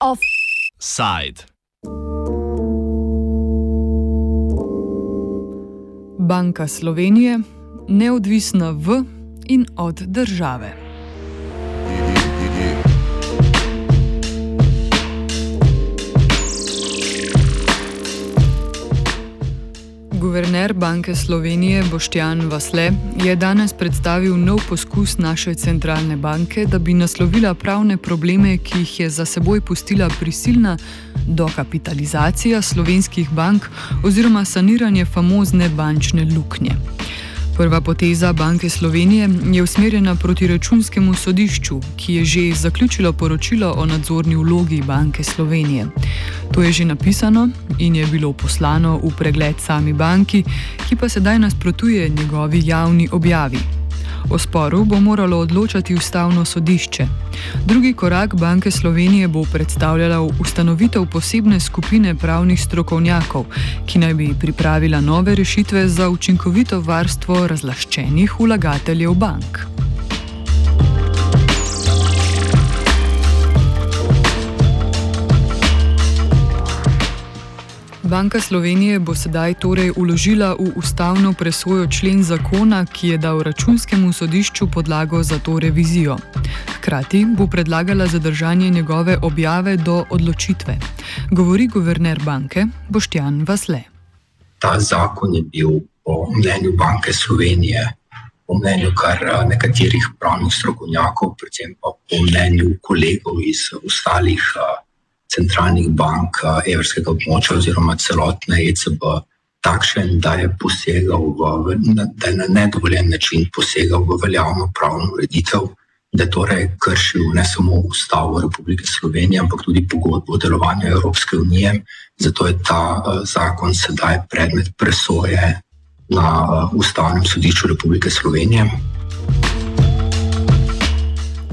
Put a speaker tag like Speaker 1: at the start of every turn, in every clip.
Speaker 1: Offside.
Speaker 2: Banka Slovenije, neodvisna v in od države. Guverner Banke Slovenije Boštjan Vasle je danes predstavil nov poskus naše centralne banke, da bi naslovila pravne probleme, ki jih je za seboj pustila prisilna dokapitalizacija slovenskih bank oziroma saniranje famozne bančne luknje. Prva poteza Banke Slovenije je usmerjena proti računskemu sodišču, ki je že zaključilo poročilo o nadzorni vlogi Banke Slovenije. To je že napisano in je bilo poslano v pregled sami banki, ki pa sedaj nasprotuje njegovi javni objavi. O sporu bo moralo odločati ustavno sodišče. Drugi korak Banke Slovenije bo predstavljala ustanovitev posebne skupine pravnih strokovnjakov, ki naj bi pripravila nove rešitve za učinkovito varstvo razlaščenih vlagateljev bank. Banka Slovenije bo sedaj torej uložila v ustavno presojo člen zakona, ki je dal računskemu sodišču podlago za to revizijo. Hkrati bo predlagala zadržanje njegove objave do odločitve. Govori guverner banke Boštjan Vasle.
Speaker 3: Ta zakon je bil po mnenju Banke Slovenije, po mnenju kar nekaterih pravnih strokovnjakov, predvsem pa po mnenju kolegov iz ostalih centralnih bank evrskega območja oziroma celotne ECB takšen, da je posegal v, da je na nedovoljen način posegal v veljavno pravno ureditev, da je torej kršil ne samo ustavo Republike Slovenije, ampak tudi pogodbo o delovanju Evropske unije. Zato je ta zakon sedaj predmet presoje na Ustavnem sodišču Republike Slovenije.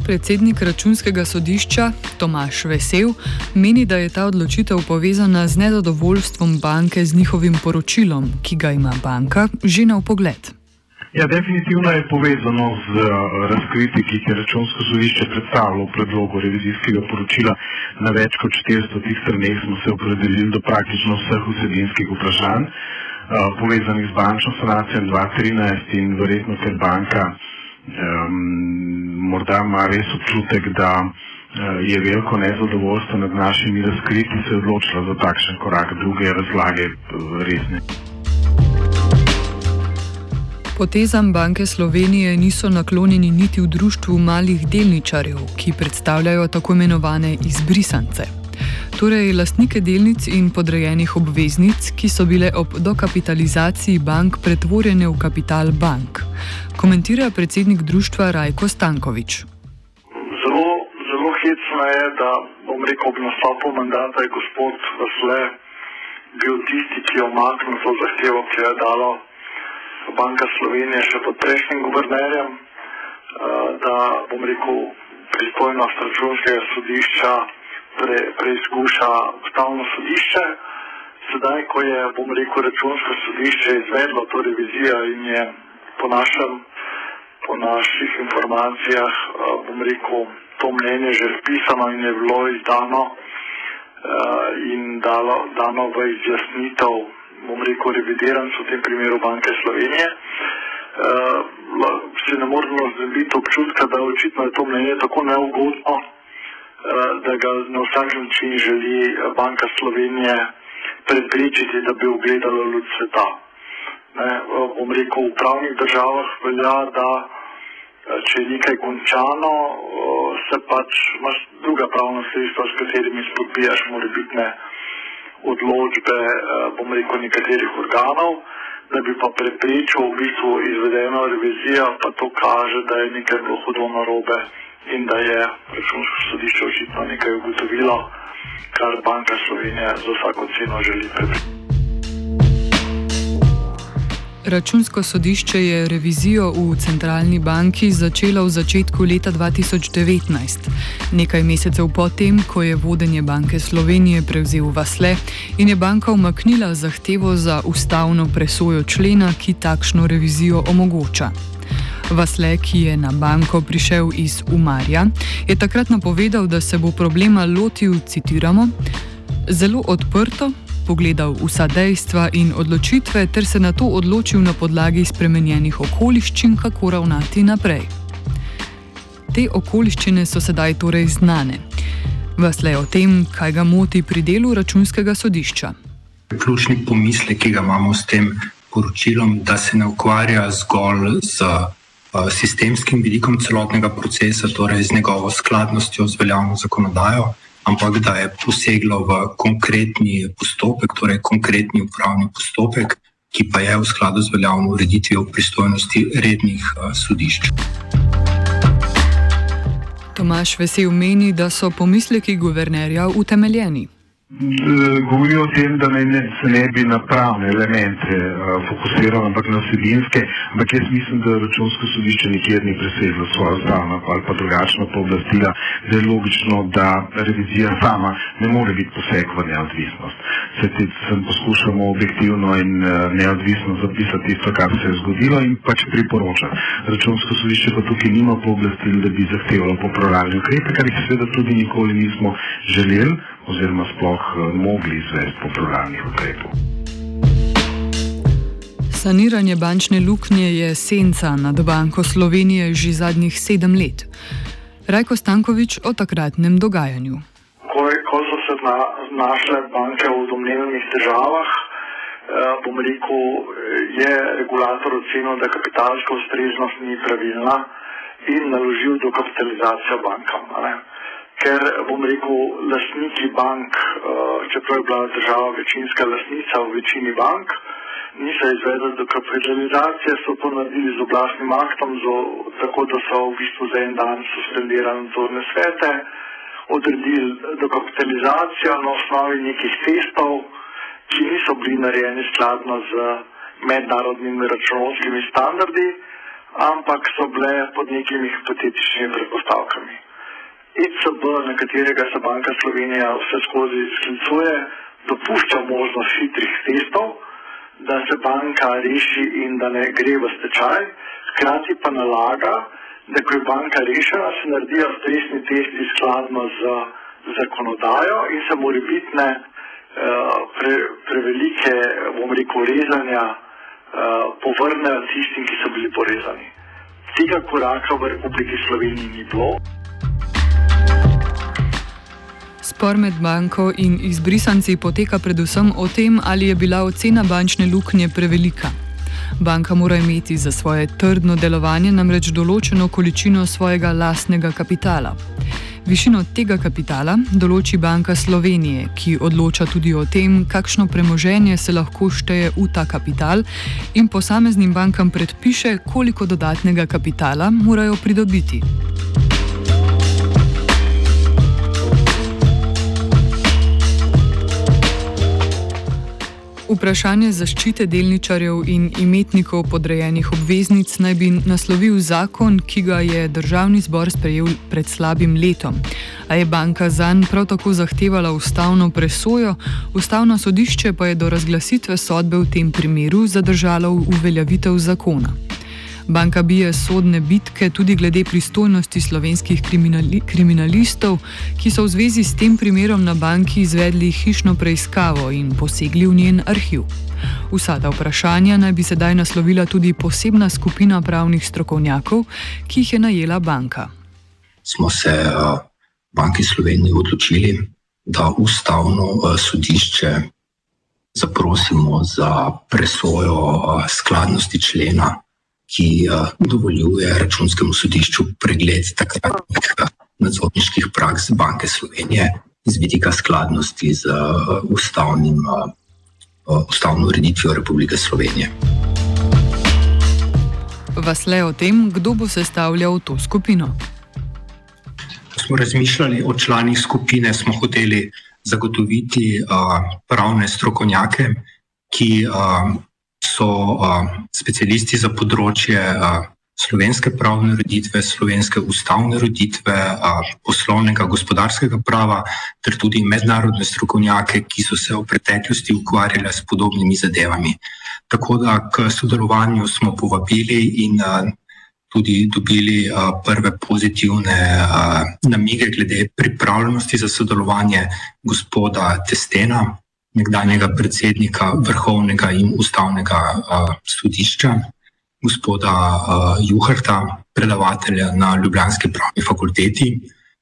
Speaker 2: Predsednik računskega sodišča Tomaš Vesel meni, da je ta odločitev povezana z nezadovoljstvom banke z njihovim poročilom, ki ga ima banka že na pogled.
Speaker 4: Ja, definitivno je povezano z razkritji, ki jih je računsko sodišče predstavilo v predlogu revizijskega poročila. Na več kot 400 straneh smo se opredelili do praktično vseh vsebinskih vprašanj, povezanih z bančno sanacijo 2013 in verjetno, ker banka um, morda ima res občutek, da uh, je veliko nezadovoljstvo nad našimi razkritji, se je odločila za takšen korak, druge razlage resne.
Speaker 2: Potezam Banke Slovenije niso naklonjeni niti v društvu malih delničarjev, ki predstavljajo tako imenovane izbrisance. Torej, lastnike delnic in podrejenih obveznic, ki so bile ob dokapitalizaciji bank pretvorjene v kapital bank. Komentira predsednik društva Rajko Stankovič.
Speaker 5: Zelo, zelo hecno je, da bom rekel, ob nastopu mandata je gospod Vasle bil tisti, ki je omaknil to zahtevo, ki jo je dalo Banka Slovenije še pod prejšnjim guvernerjem, da bom rekel, pristojnost računskega sodišča pre, preizkuša ustavno sodišče. Sedaj, ko je, bom rekel, računsko sodišče izvedlo to revizijo in je po, našem, po naših informacijah, bom rekel, to mnenje že pisano in je bilo izdano in dalo, dano v izjasnitev, bom rekel, revidirancu v tem primeru Banke Slovenije. Uh, si ne moramo znebiti občutka, da očitno je to mnenje tako neugodno, da ga na vsak način želi Banka Slovenije prepričati, da bi ugledala luč sveta. Ne, bom rekel, v pravnih državah velja, da če je nekaj končano, se pač imaš druga pravna sredstva, s katerimi spodbijaš morebitne odločbe, bom rekel, nekaterih organov, da bi pa prepričal v bistvu izvedeno revizijo, pa to kaže, da je nekaj bilo hudo narobe in da je računsko sodišče očitno nekaj ugotovilo, kar Banka Slovenije za vsako ceno želi prepričati.
Speaker 2: Računsko sodišče je revizijo v centralni banki začelo v začetku leta 2019, nekaj mesecev potem, ko je vodenje Banke Slovenije prevzel Vasle in je banka umaknila zahtevo za ustavno presojo člena, ki takšno revizijo omogoča. Vasle, ki je na banko prišel iz Umarja, je takrat napovedal, da se bo problema lotil, citiramo, zelo odprto, pogledal vsa dejstva in odločitve, ter se na to odločil na podlagi spremenjenih okoliščin, kako ravnati naprej. Te okoliščine so sedaj torej znane. Vas le o tem, kaj ga moti pri delu računskega sodišča.
Speaker 3: Ključni pomislek, ki ga imamo s tem poročilom, da se ne ukvarja zgolj z sistemskim vidikom celotnega procesa, torej z njegovo skladnostjo z veljavno zakonodajo, ampak da je poseglo v konkretni postopek, torej konkretni upravni postopek, ki pa je v skladu z veljavno ureditvijo pristojnosti rednih uh, sodišč.
Speaker 2: Tomaš Vesel meni, da so pomisleki guvernerja utemeljeni.
Speaker 4: Govorijo o tem, da ne, se ne bi na pravne elemente uh, fokusirali, ampak na vsebinske. Ampak jaz mislim, da računsko sodišče nikjer ni preseglo svojo ustavno ali pa drugačno pooblastila. Zdaj je logično, da revizija sama ne more biti poseg v neodvisnost. Se ti sem poskušamo objektivno in uh, neodvisno zapisati tisto, kar se je zgodilo in pač priporočati. Računsko sodišče pa tukaj nima pooblastil, da bi zahtevalo popravljanje ukrepe, kar jih seveda tudi nikoli nismo želeli oziroma sploh eh, mogli izvesti popravljalnih ukrepov.
Speaker 2: Saniranje bančne luknje je senca nad Banko Slovenije že zadnjih sedem let. Rajko Stankovič o takratnem dogajanju.
Speaker 5: Ko, ko so se na, znašle banke v domnevnih težavah, eh, bom rekel, je regulator ocenil, da kapitalska ustreznost ni pravilna in naložil dokapitalizacijo bankam. Ne? Ker bom rekel, lastniki bank, uh, čeprav je bila država večinska lastnica v večini bank, niso izvedli do kapitalizacije, so to naredili z oblastnim aktom, zo, tako da so v bistvu za en dan suspendirali nadzorne svete, odredili dokapitalizacijo na osnovi nekih testov, ki niso bili narejeni skladno z mednarodnimi računovskimi standardi, ampak so bile pod nekimi hipotetičnimi predpostavkami. ECB, na katerega se Banka Slovenija vse skozi sklicuje, dopušča možnost hitrih testov, da se banka reši in da ne gre v stečaj, hkrati pa nalaga, da ko je banka rešena, se naredijo stresni testi skladno z zakonodajo in se mora bitne eh, pre, prevelike, bom rekel, rezanja eh, povrnejo tistim, ki so bili porezani. Tega koraka v Republiki Sloveniji ni bilo.
Speaker 2: Spor med banko in izbrisanci poteka predvsem o tem, ali je bila ocena bančne luknje prevelika. Banka mora imeti za svoje trdno delovanje namreč določeno količino svojega lastnega kapitala. Višino tega kapitala določi Banka Slovenije, ki odloča tudi o tem, kakšno premoženje se lahko šteje v ta kapital in posameznim bankam predpiše, koliko dodatnega kapitala morajo pridobiti. Vprašanje zaščite delničarjev in imetnikov podrejenih obveznic naj bi naslovil zakon, ki ga je državni zbor sprejel pred slabim letom. A je banka zanj prav tako zahtevala ustavno presojo, ustavno sodišče pa je do razglasitve sodbe v tem primeru zadržalo uveljavitev zakona. Banka bije sodne bitke tudi glede pristojnosti slovenskih kriminali kriminalistov, ki so v zvezi s tem primerom na banki izvedli hišno preiskavo in posegli v njen arhiv. Vsa ta vprašanja naj bi sedaj naslovila tudi posebna skupina pravnih strokovnjakov, ki jih je najela banka.
Speaker 3: Smo se v Banki Slovenije odločili, da ustavno sodišče zaprosimo za presojo skladnosti člena ki dovoljuje računskemu sodišču pregled takratnih nadzorniških praks Banke Slovenije z vidika skladnosti z ustavnim, ustavno ureditvijo Republike Slovenije.
Speaker 2: Vas le o tem, kdo bo sestavljal to skupino?
Speaker 3: Smo razmišljali o članih skupine, smo hoteli zagotoviti uh, pravne strokovnjake, ki uh, so specialisti za področje slovenske pravne ureditve, slovenske ustavne ureditve, poslovnega, gospodarskega prava, ter tudi mednarodne strokovnjake, ki so se v preteklosti ukvarjali s podobnimi zadevami. Tako da k sodelovanju smo povabili in tudi dobili prve pozitivne namige glede pripravljenosti za sodelovanje gospoda Testena, nekdanjega predsednika Vrhovnega in ustavnega sodišča gospoda uh, Juharta, predavatelja na Ljubljanski pravni fakulteti,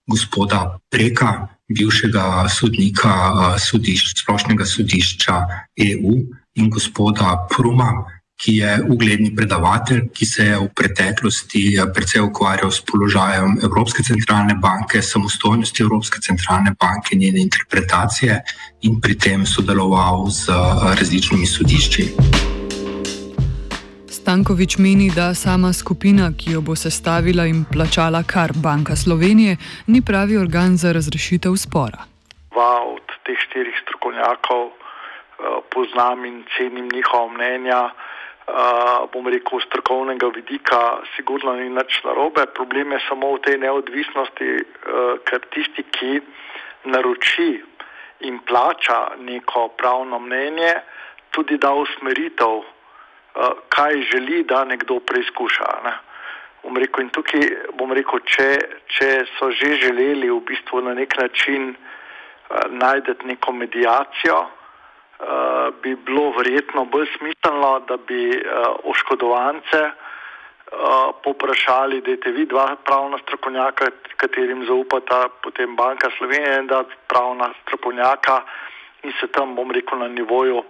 Speaker 3: gospoda Preka, bivšega sodnika uh, sodišč, splošnega sodišča EU in gospoda Pruma, ki je ugledni predavatelj, ki se je v preteklosti predvsej ukvarjal s položajem Evropske centralne banke, samostojnosti Evropske centralne banke, njene interpretacije in pri tem sodeloval z različnimi sodišči.
Speaker 2: Stankovič meni, da sama skupina, ki jo bo sestavila in plačala kar Banka Slovenije, ni pravi organ za razrešitev spora.
Speaker 5: Dva od teh štirih strokovnjakov uh, poznam in cenim njihova mnenja. Uh, bom rekel, strokovnega vidika, sigurno ni nič narobe. Problem je samo v tej neodvisnosti, uh, ker tisti, ki naroči in plača neko pravno mnenje, tudi da usmeritev Eh, kaj želi, da nekdo preizkuša. Ne. Bom rekel, in tukaj bom rekel, če, če so že želeli v bistvu na nek način uh, najti neko medijacijo, uh, bi bilo verjetno bolj smiselno, da bi uh, oškodovance uh, poprašali, da je vi dva pravna strokovnjaka, katerim zaupata potem Banka Slovenije, da pravna strokovnjaka in se tam, bom rekel, na nivoju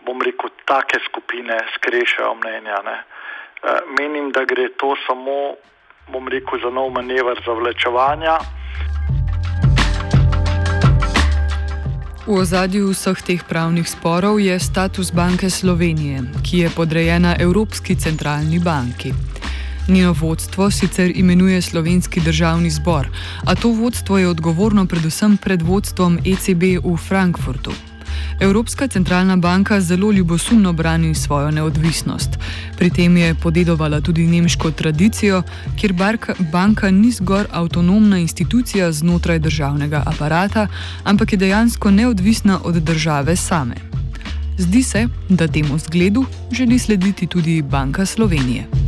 Speaker 5: bom rekel, take skupine skrešajo mnenja. Ne. Menim, da gre to samo, bom rekel, za nov manever zavlečevanja.
Speaker 2: V ozadju vseh teh pravnih sporov je status Banke Slovenije, ki je podrejena Evropski centralni banki. Njeno vodstvo sicer imenuje Slovenski državni zbor, a to vodstvo je odgovorno predvsem pred vodstvom ECB v Frankfurtu. Evropska centralna banka zelo ljubosumno brani svojo neodvisnost. Pri tem je podedovala tudi nemško tradicijo, kjer barka, banka ni zgor avtonomna institucija znotraj državnega aparata, ampak je dejansko neodvisna od države same. Zdi se, da temu zgledu želi slediti tudi Banka Slovenije.